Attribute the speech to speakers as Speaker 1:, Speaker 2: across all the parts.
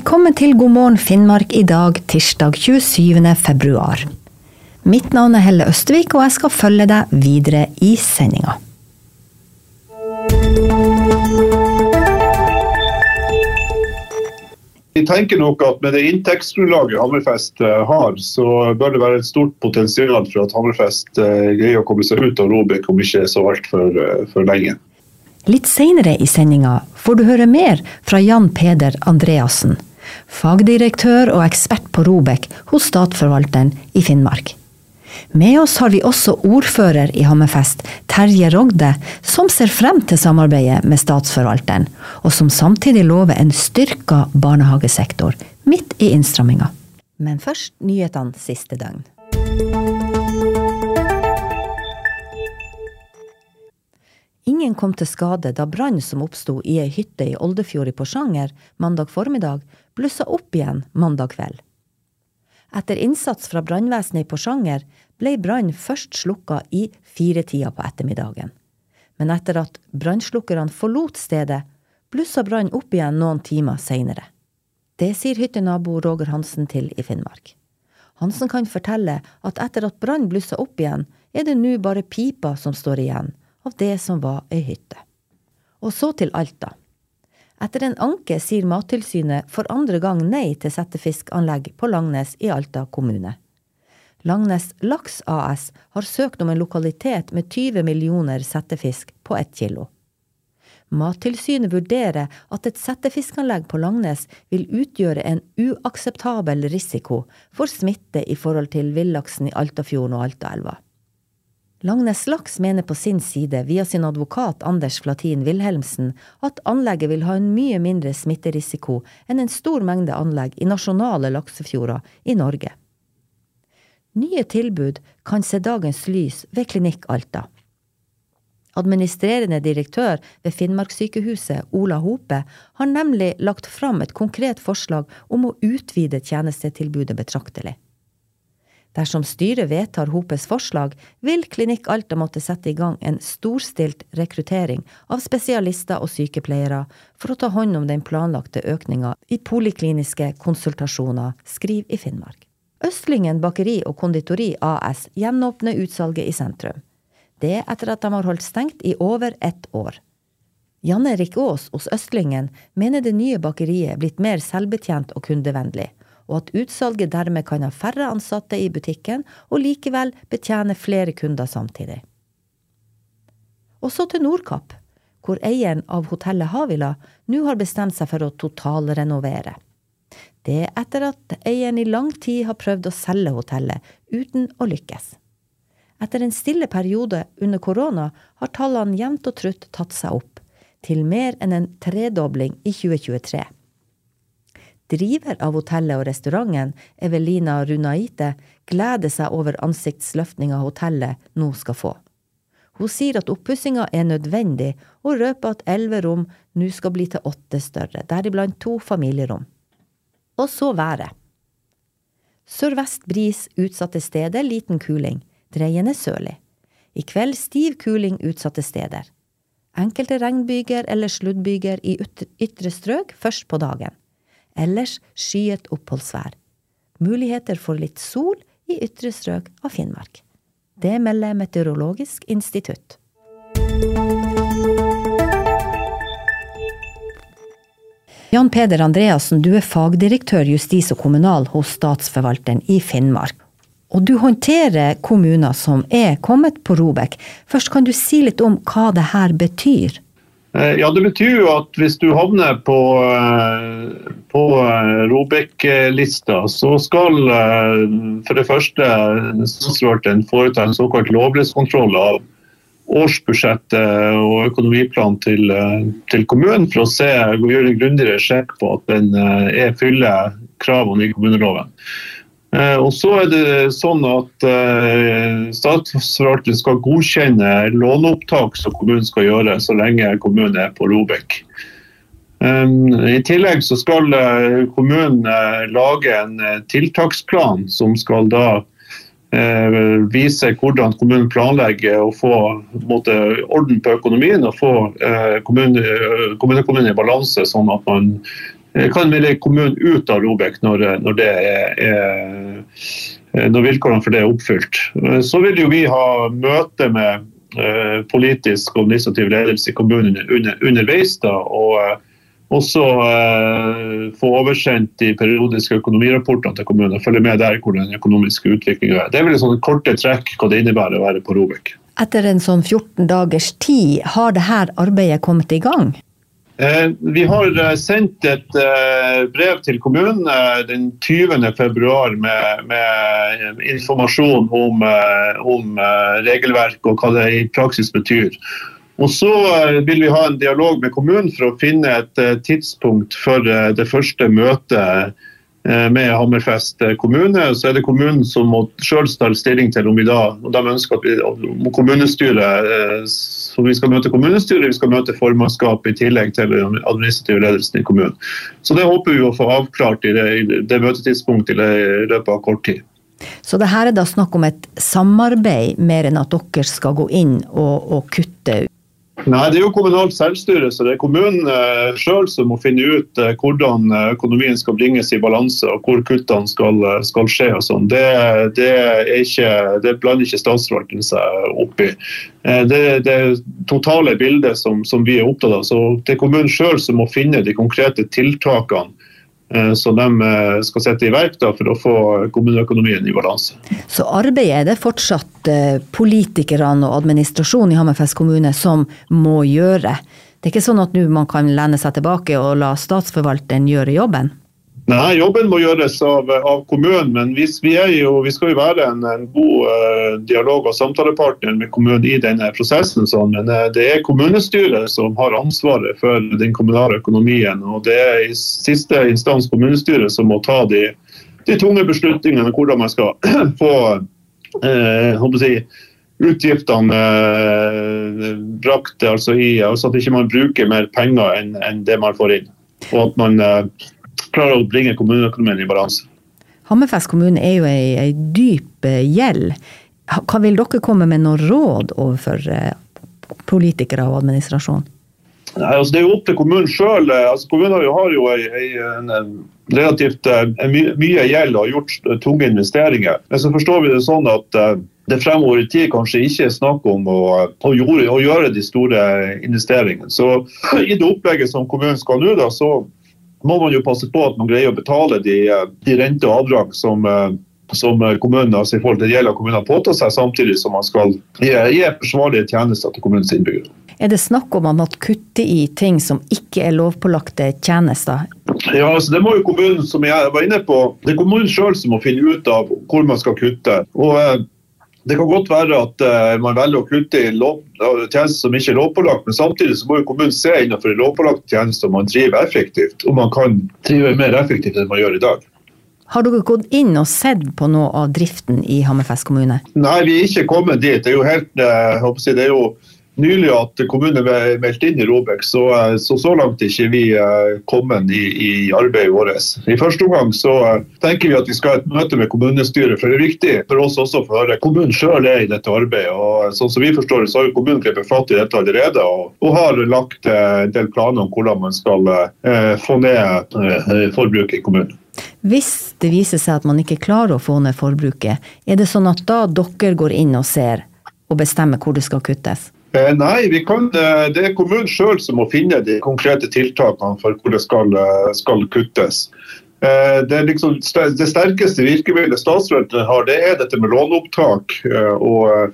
Speaker 1: Velkommen til God morgen Finnmark i dag, tirsdag 27. februar. Mitt navn er Helle Østvik, og jeg skal følge deg videre i sendinga.
Speaker 2: Vi tenker nok at med det inntektsgrunnlaget Hammerfest eh, har, så bør det være et stort potensial for at Hammerfest eh, greier å komme seg ut av Robek om ikke så altfor eh, for lenge.
Speaker 1: Litt seinere i sendinga får du høre mer fra Jan Peder Andreassen, fagdirektør og ekspert på Robek hos Statsforvalteren i Finnmark. Med oss har vi også ordfører i Hammerfest, Terje Rogde, som ser frem til samarbeidet med Statsforvalteren, og som samtidig lover en styrka barnehagesektor midt i innstramminga. Men først nyhetene siste døgn. Ingen kom til skade da brann som oppsto i ei hytte i Oldefjord i Porsanger mandag formiddag, blussa opp igjen mandag kveld. Etter innsats fra brannvesenet i Porsanger ble brannen først slukka i firetida på ettermiddagen. Men etter at brannslukkerne forlot stedet, blussa brannen opp igjen noen timer seinere. Det sier hyttenabo Roger Hansen til i Finnmark. Hansen kan fortelle at etter at brannen blussa opp igjen, er det nå bare pipa som står igjen av det som var ei hytte. Og så til Alta. Etter en anke sier Mattilsynet for andre gang nei til settefiskanlegg på Langnes i Alta kommune. Langnes Laks AS har søkt om en lokalitet med 20 millioner settefisk på ett kilo. Mattilsynet vurderer at et settefiskanlegg på Langnes vil utgjøre en uakseptabel risiko for smitte i forhold til villaksen i Altafjorden og Altaelva. Langnes Laks mener på sin side, via sin advokat Anders Flatin Wilhelmsen, at anlegget vil ha en mye mindre smitterisiko enn en stor mengde anlegg i nasjonale laksefjorder i Norge. Nye tilbud kan se dagens lys ved Klinikk Alta. Administrerende direktør ved Finnmarkssykehuset, Ola Hope, har nemlig lagt fram et konkret forslag om å utvide tjenestetilbudet betraktelig. Dersom styret vedtar Hopes forslag, vil Klinikk Alta måtte sette i gang en storstilt rekruttering av spesialister og sykepleiere for å ta hånd om den planlagte økninga i polikliniske konsultasjoner, skriver i Finnmark. Østlingen bakeri og konditori AS gjenåpner utsalget i sentrum. Det etter at de har holdt stengt i over ett år. Jan Erik Aas hos Østlingen mener det nye bakeriet er blitt mer selvbetjent og kundevennlig og at utsalget dermed kan ha færre ansatte i butikken og likevel betjene flere kunder samtidig. Og så til Nordkapp, hvor eieren av hotellet Havila nå har bestemt seg for å totalrenovere. Det er etter at eieren i lang tid har prøvd å selge hotellet, uten å lykkes. Etter en stille periode under korona har tallene jevnt og trutt tatt seg opp, til mer enn en tredobling i 2023. Driver av hotellet og restauranten, Evelina Runaite, gleder seg over ansiktsløftninga hotellet nå skal få. Hun sier at oppussinga er nødvendig, og røper at elleve rom nå skal bli til åtte større, deriblant to familierom. Og så været. Sørvest bris utsatte steder liten kuling, dreiende sørlig. I kveld stiv kuling utsatte steder. Enkelte regnbyger eller sluddbyger i ytre strøk først på dagen. Ellers skyet oppholdsvær. Muligheter for litt sol i ytre strøk av Finnmark. Det melder Meteorologisk institutt. Jan Peder Andreassen, du er fagdirektør justis og kommunal hos Statsforvalteren i Finnmark. Og du håndterer kommuner som er kommet på Robek. Først kan du si litt om hva det her betyr?
Speaker 2: Eh, ja, Det betyr jo at hvis du havner på, eh, på eh, Robek-lista, så skal for det første statsforvalteren foreta en såkalt lovlighetskontroll av årsbudsjettet og økonomiplanen til, til, kommunen for å se, gjøre en grundigere sjekk på at den er fyller kravene i kommuneloven. Eh, og så er det sånn at uh, Statsforvalteren skal godkjenne låneopptak som kommunen skal gjøre, så lenge kommunen er på Robek. Um, I tillegg så skal uh, kommunen lage en tiltaksplan som skal da vise hvordan kommunen planlegger å få måte, orden på økonomien og få kommuneøkonomien i balanse, sånn at man kan melde kommunen ut av Robek når, når, det er, er, når vilkårene for det er oppfylt. Så vil jo vi ha møte med politisk og administrativ ledelse i kommunen under, underveis. da, og også eh, få oversendt de periodiske økonomirapportene til kommunen og følge med der hvor den økonomiske utviklinga er. Det er vel sånn korte trekk hva det innebærer å være på Robek.
Speaker 1: Etter en sånn 14 dagers tid, har dette arbeidet kommet i gang?
Speaker 2: Eh, vi har eh, sendt et eh, brev til kommunen den 20. februar med, med informasjon om, om regelverk og hva det i praksis betyr. Og Så vil vi ha en dialog med kommunen for å finne et tidspunkt for det første møtet med Hammerfest kommune. Så er det kommunen som må sjøl ta stilling til om vi da og de ønsker at vi, om kommunestyret så vi skal møte kommunestyret, vi skal møte formannskapet i tillegg til den administrative ledelsen i kommunen. Så Det håper vi å få avklart i det, i det møtetidspunktet i løpet av kort tid.
Speaker 1: Så det her er da snakk om et samarbeid mer enn at dere skal gå inn og, og kutte
Speaker 2: Nei, Det er jo kommunalt selvstyre, så det er kommunen eh, sjøl som må finne ut eh, hvordan eh, økonomien skal bringes i balanse og hvor kuttene skal, skal skje. og sånn. Det, det, det, blander ikke statsforvalteren seg opp i. Det det, det totale bildet som, som, vi er opptatt av. Så Det er kommunen sjøl som må finne de konkrete tiltakene Eh, som de eh, skal sette i verk for å få kommuneøkonomien i balanse.
Speaker 1: Så arbeidet er det fortsatt eh, politikerne og administrasjonen i Hammerfest kommune som må gjøre? Det er ikke sånn at nå man kan lene seg tilbake og la statsforvalteren gjøre jobben?
Speaker 2: Nei, jobben må gjøres av, av kommunen, men vi, vi, jo, vi, skal jo være en, en god uh, dialog- og samtalepartner med kommunen i denne prosessen. Sånn. Men uh, det er kommunestyret som har ansvaret for den kommunale økonomien. og Det er i siste instans kommunestyret som må ta de, de tunge beslutningene om hvordan man skal få uh, si, utgiftene brakt altså i, altså at ikke man ikke bruker mer penger enn, enn det man får inn. Og at man klarer å bringe kommuneøkonomien i balanse.
Speaker 1: Hammerfest kommune er jo ei, ei dyp eh, gjeld. Hva vil dere komme med noe råd overfor eh, politikere og administrasjon?
Speaker 2: Nei, altså Det er jo opp til kommunen sjøl. Eh, altså, kommunen har jo ei, ei, en, relativt my, mye gjeld og har gjort tunge investeringer. Men så forstår vi det sånn at det fremover i tid kanskje ikke er snakk om å, å, gjøre, å gjøre, de store investeringene. Så I det opplegget som kommunen skal nå, da, så må man jo passe på at man greier å betale de, eh, de rente og avdrag som, eh, som kommunen, altså i forhold til gjelder kommunen påtar seg, samtidig som man skal gi, gi forsvarlige tjenester til kommunens innbyggere.
Speaker 1: Er det snakk om at man kutter i ting som ikke er lovpålagte tjenester?
Speaker 2: Ja, altså Det må jo kommunen som jeg var inne på, det er kommunen sjøl som må finne ut av hvor man skal kutte. Og eh, det kan godt være at uh, man velger å kutte i tjenester som ikke er lovpålagt, men samtidig så må jo kommunen se innenfor lovpålagte tjenester om man driver effektivt, om man kan drive mer effektivt enn man gjør i dag.
Speaker 1: Har dere gått inn og sett på noe av driften i Hammerfest kommune?
Speaker 2: Nei, vi er ikke kommet dit. Det er jo helt, uh, det er jo nylig at kommunen meldte inn i Robek, så, eh, så, så langt er ikke vi eh, kommet i, i arbeidet vårt. I første omgang så eh, tenker vi at vi skal ha et møte med kommunestyret, for det er viktig for oss også for å høre kommunen sjøl er i dette arbeidet. og Sånn som vi forstår det, så har kommunen grepet fatt i dette allerede og, og, har lagt en del planer om hvordan man skal eh, få ned eh, forbruket i kommunen.
Speaker 1: Hvis det viser seg at man ikke klarer å få ned forbruket, er det sånn at da dere går inn og ser og bestemmer hvor det skal kuttes?
Speaker 2: Eh, nei, kan, eh, det er kommunen sjøl som må finne de konkrete tiltakene for hvor det skal, eh, skal kuttes. Det, liksom, det, sterkeste virkemidlet statsforvalteren har, det er dette med låneopptak. og,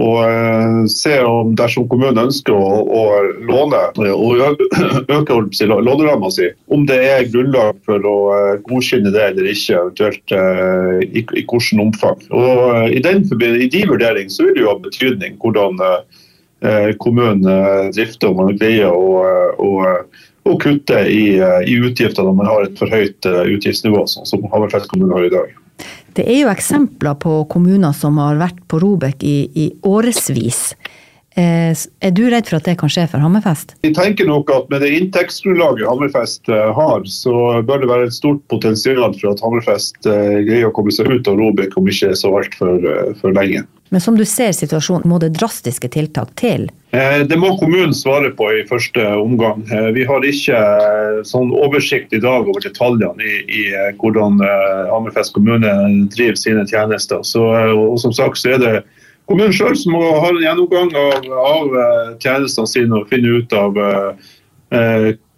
Speaker 2: og se om dersom kommunen ønsker å, å låne og øke låneramma si, om det er grunnlag for å godkjenne det eller ikke, eventuelt i, i hvilket omfang. Og i, den, I de vurderingene så vil det jo ha betydning hvordan kommunen eh, drifter, og man greier å, å, å kutte i, eh, i, utgifter når man har et for høyt utgiftsnivå, sånn som Hammerfest kommune har i dag.
Speaker 1: Det er jo eksempler på kommuner som har vært på Robek i, i årevis. Er du redd for at det kan skje for Hammerfest?
Speaker 2: Vi tenker nok at Med det inntektsgrunnlaget Hammerfest har, så bør det være et stort potensial for at Hammerfest greier å komme seg ut av Robek om ikke så altfor for lenge.
Speaker 1: Men som du ser situasjonen, må det drastiske tiltak til?
Speaker 2: Eh, det må kommunen svare på i første omgang. Eh, vi har ikke eh, sånn oversikt i dag over detaljene i, i hvordan Hammerfest kommune driver sine tjenester. Så, og som sagt så er det kommunen sjøl som må ha en gjennomgang av, av tjenestene sine og finne ut av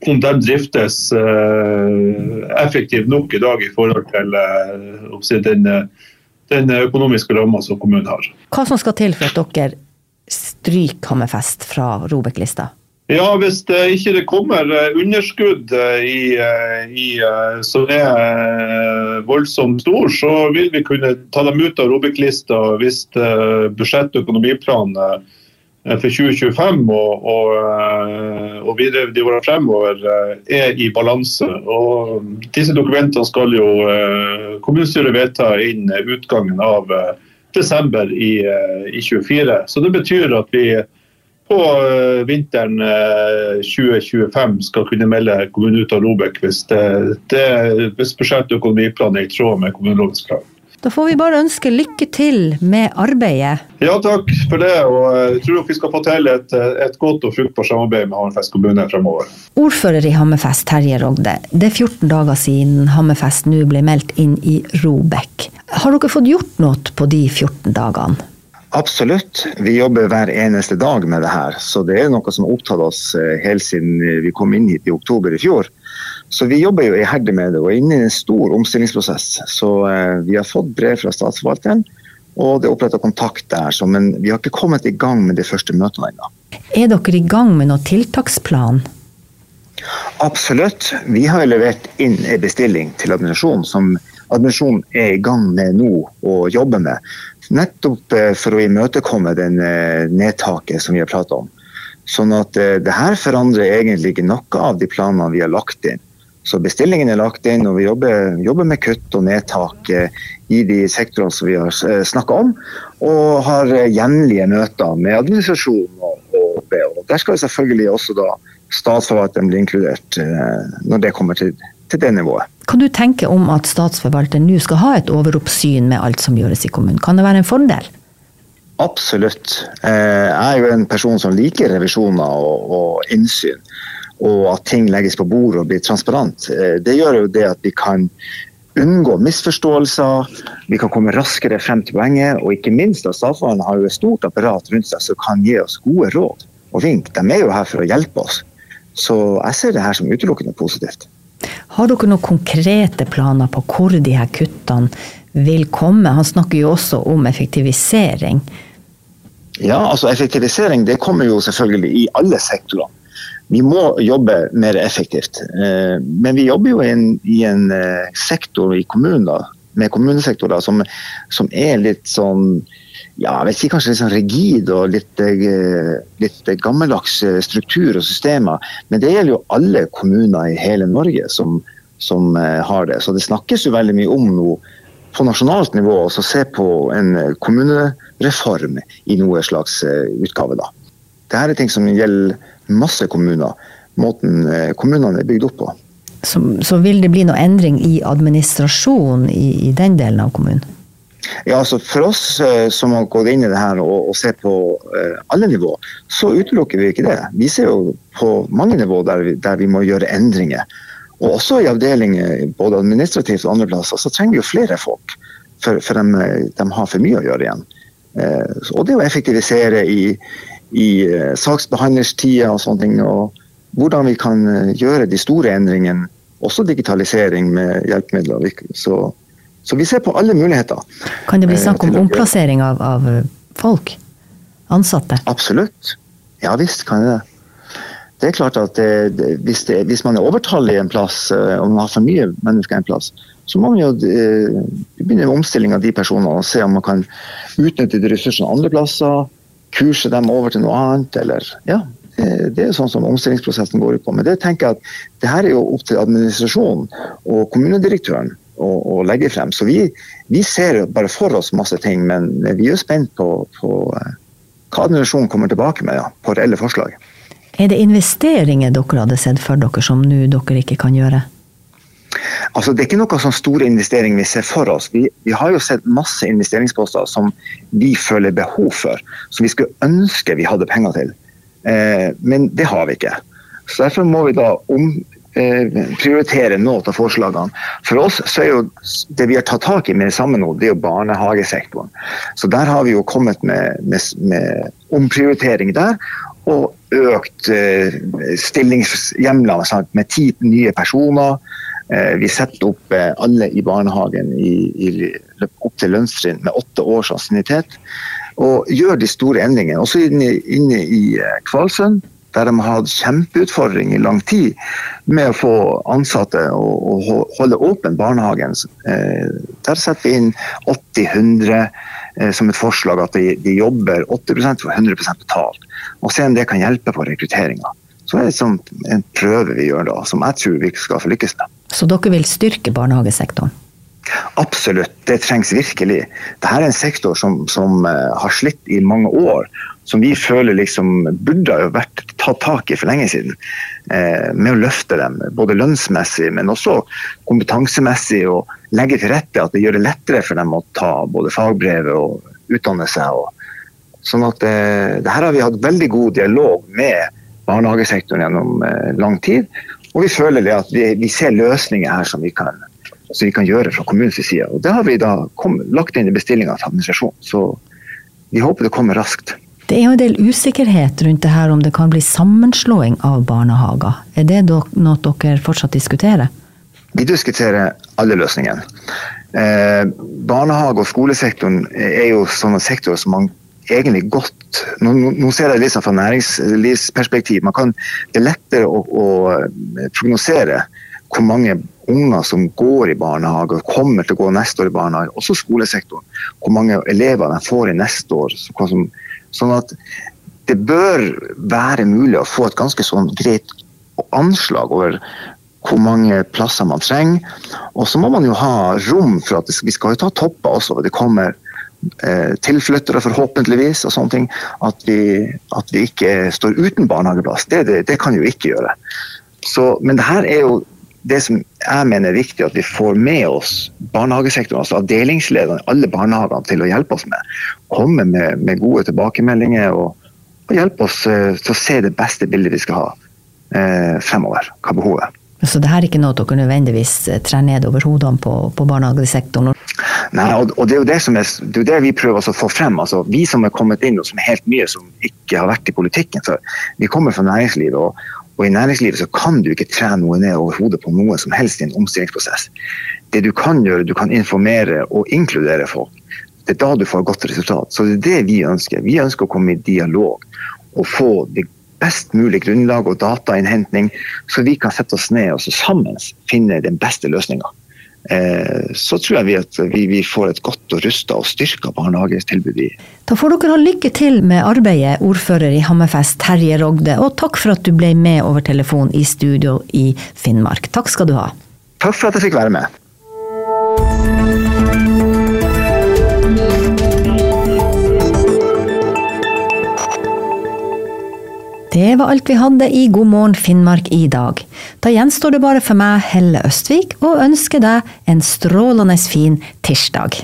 Speaker 2: om de driftes effektivt nok i dag i forhold til eh, den den økonomiske ramma som kommunen har.
Speaker 1: Hva som skal til for at dere stryker Hammerfest fra Robek-lista?
Speaker 2: Ja, Hvis det ikke kommer eh, underskudd eh, i, eh, i, som er voldsomt stor, så vil vi kunne ta dem ut av Robek-lista hvis budsjett- og økonomiplanen Eh, for 2025 og, og, eh, og videre de årene fremover eh, er i balanse. Og disse dokumentene skal jo kommunestyret vedta innen utgangen av desember i, i 24. Så det betyr at vi på vinteren 2025 skal kunne melde kommunen ut av Robek hvis, det, det, hvis budsjett og økonomiplanen er i tråd med kommunelovens krav.
Speaker 1: Da får vi bare ønske lykke til med arbeidet.
Speaker 2: Ja, takk for det. Og jeg tror vi skal få til et, et godt og fruktbart samarbeid med Hammerfest kommune fremover.
Speaker 1: Ordfører i Hammerfest, Terje Rogde. Det er 14 dager siden Hammerfest nå ble meldt inn i Robek. Har dere fått gjort noe på de 14 dagene?
Speaker 3: Absolutt. Vi jobber hver eneste dag med det her. Så det er noe som har opptatt oss eh, helt siden vi kom inn hit i oktober i fjor. Så vi jobber jo iherdig med det og er inne i en stor omstillingsprosess. Så eh, vi har fått brev fra statsforvalteren, og det er oppretta kontakt der. Så, men vi har ikke kommet i gang med de første møtene ennå.
Speaker 1: Er dere i gang med noen tiltaksplan?
Speaker 3: Absolutt. Vi har levert inn en bestilling til administrasjonen som administrasjonen er i gang med nå å jobbe med. Nettopp eh, for å imøtekomme den eh, nedtaket som vi har pratet om. Sånn at det her forandrer egentlig ikke noe av de planene vi har lagt inn. Så bestillingen er lagt inn, og vi jobber, jobber med kutt og nedtak eh, i de sektorene som vi har eh, snakka om. Og har eh, jevnlige møter med administrasjonen og, og, og, Der skal selvfølgelig også da statsforvalteren bli inkludert når det kommer til, til det nivået.
Speaker 1: Kan du tenke om at statsforvalteren nå skal ha et overoppsyn med alt som gjøres i kommunen? Kan det være en fordel?
Speaker 3: Absolutt. Jeg er jo en person som liker revisjoner og, og innsyn og at ting legges på bordet og blir transparent, eh, det gjør jo det at vi kan unngå misforståelser, vi kan komme raskere frem til poenget, og ikke minst at statsforvalteren har jo et stort apparat rundt seg som kan gi oss gode råd og vink. De er jo her for å hjelpe oss. Så jeg ser det her som utelukkende positivt.
Speaker 1: Har dere noen konkrete planer på hvor de her kuttene vil komme? Han snakker jo også om effektivisering.
Speaker 3: Ja, altså effektivisering det kommer jo selvfølgelig i alle sektorene. Vi må jobbe mer effektivt. Eh, men vi jobber jo i en, i en eh, sektor i kommunen med kommunesektorer som, som, er litt sånn ja, jeg vet ikke, kanskje litt sånn rigid og litt, eh, litt gammeldags struktur og systemer. Men det gjelder jo alle kommuner i hele Norge som, som har det. Så det snakkes jo veldig mye om noe på nasjonalt nivå å se på en kommunereform i noe slags utgave. da. Dette er ting som gjelder masse kommuner. Måten eh, kommunene er bygd opp på.
Speaker 1: Så, så vil det bli noe endring i administrasjon i, i, den delen av kommunen?
Speaker 3: Ja, altså For oss eh, som har gått inn i det her og, og ser på eh, alle nivå, så utelukker vi ikke det. Vi ser jo på mange nivå der vi, der vi må gjøre endringer. Og også i avdelinger, både administrativt og andre plasser, så trenger vi jo flere folk. For, for de, de, har for mye å gjøre igjen. Og det å effektivisere i, i uh, saksbehandlerstida og sånne ting. Og hvordan vi kan uh, gjøre de store endringene, også digitalisering med hjelpemidler. Så, så, vi ser på alle muligheter.
Speaker 1: Kan det bli snakk om omplassering av, av folk? Ansatte?
Speaker 3: Absolutt. Ja visst kan det. Det er klart at det, det, hvis, det, hvis, man er overtallig en plass, og man har for mye mennesker en plass, så må man jo begynne med omstilling av de personene og se om man kan utnytte de ressursene andre plasser kurse dem over til noe annet, eller ja. Det er sånn som omstillingsprosessen går ut på. Men det tenker jeg at det her er jo opp til administrasjonen og kommunedirektøren å, å legge frem. Så vi, vi, ser bare for oss masse ting, men vi er spent på, på eh, hva administrasjonen kommer tilbake med ja, på reelle forslag.
Speaker 1: Er det investeringer dere hadde sett for dere som nå dere ikke kan gjøre?
Speaker 3: Altså, det er ikke noe sånn store investeringer vi ser for oss. Vi, vi, har jo sett masse investeringsposter som vi føler behov for, som vi skulle ønske vi hadde penger til. Eh, men det har vi ikke. Så Derfor må vi da omprioritere eh, noen av forslagene. For oss så er jo det vi har tatt tak i med samme nå, det er jo barnehagesektoren. Så der har vi jo kommet med, med, med omprioritering der. Og økt eh, stillingshjemler med ti nye personer. Eh, vi setter opp eh, alle i barnehagen i, i, opp til lønnstrinn med åtte års ansiennitet. Og gjør de store endringene. Også inne, inne i eh, Kvalsund, der de har hatt kjempeutfordring i lang tid med å få ansatte og, holde åpen barnehagen. Der setter vi inn 80-100 som et forslag at de, de jobber 80% for 100% betalt. Og se om det kan hjelpe på rekrutteringa. Så er det sånt, en prøve vi gjør da, som jeg tror vi skal få lykkes med.
Speaker 1: Så dere vil styrke barnehagesektoren?
Speaker 3: Absolutt, det trengs virkelig. Dette er en sektor som, som uh, har slitt i mange år. Som vi føler liksom burde ha vært tatt tak i for lenge siden. Eh, med å løfte dem, både lønnsmessig, men også kompetansemessig. Og legge til rette at det gjør det lettere for dem å ta både fagbrevet og utdanne seg. Og, sånn at eh, det her har vi hatt veldig god dialog med barnehagesektoren gjennom eh, lang tid. Og vi føler at vi, vi, ser løsninger her som vi kan, som vi kan gjøre fra kommunens side. Og Det har vi da kom, lagt inn i bestillinga til administrasjonen. Så vi håper det kommer raskt.
Speaker 1: Det er jo en del usikkerhet rundt det her om det kan bli sammenslåing av barnehager. Er det noe dere fortsatt diskuterer?
Speaker 3: Vi diskuterer alle løsningene. Eh, barnehage- og skolesektoren er jo sånne sektorer som man egentlig godt Nå, nå ser jeg det liksom fra næringslivsperspektiv. Man kan, det er lettere å, å eh, prognosere hvor mange unger som går i barnehage og kommer til å gå neste år i barnehage, også skolesektoren. Hvor mange elever de får i neste år. Sånn at det bør være mulig å få et ganske sånn greit anslag over hvor mange plasser man trenger. Og så må man jo ha rom for at vi skal jo ta topper også. Det kommer tilflyttere, forhåpentligvis, og sånne ting. At vi, at vi ikke står uten barnehageplass. Det, det, det kan vi jo ikke gjøre. Så, men det her er jo det som jeg mener er viktig at vi får med oss barnehagesektoren, altså avdelingslederne alle barnehagene til å hjelpe oss med. Komme med, med gode tilbakemeldinger og, og, hjelpe oss uh, til å se det beste bildet vi skal ha uh, fremover. Hva behovet er.
Speaker 1: Så det her er ikke noe dere nødvendigvis eh, trer ned over hodene på, på barnehagesektoren?
Speaker 3: Nei, og, og, det er jo det, som er, det, er det vi prøver å få frem. Altså, vi som er kommet inn og som er helt nye, som ikke har vært i politikken før. Vi kommer fra næringslivet, og, og, i næringslivet så kan du ikke tre noe ned over hodet på noe som helst i en omstillingsprosess. Det du kan gjøre, du kan informere og inkludere folk. Det er da du får godt resultat. Så det er det vi ønsker. Vi ønsker å komme i dialog og få det best mulig grunnlag og datainnhentning, så vi kan sette oss ned og sammen finne den beste løsninga. Eh, så tror jeg vi at vi, vi får et godt og rusta og styrka barnehagetilbud i.
Speaker 1: Da får dere ha lykke til med arbeidet, ordfører i Hammerfest Terje Rogde, og takk for at du ble med over telefon i studio i Finnmark. Takk skal du ha.
Speaker 3: Takk for at jeg fikk være med.
Speaker 1: Det var alt vi hadde i God morgen Finnmark i dag. Da gjenstår det bare for meg, Helle Østvik, å ønske deg en strålende fin tirsdag.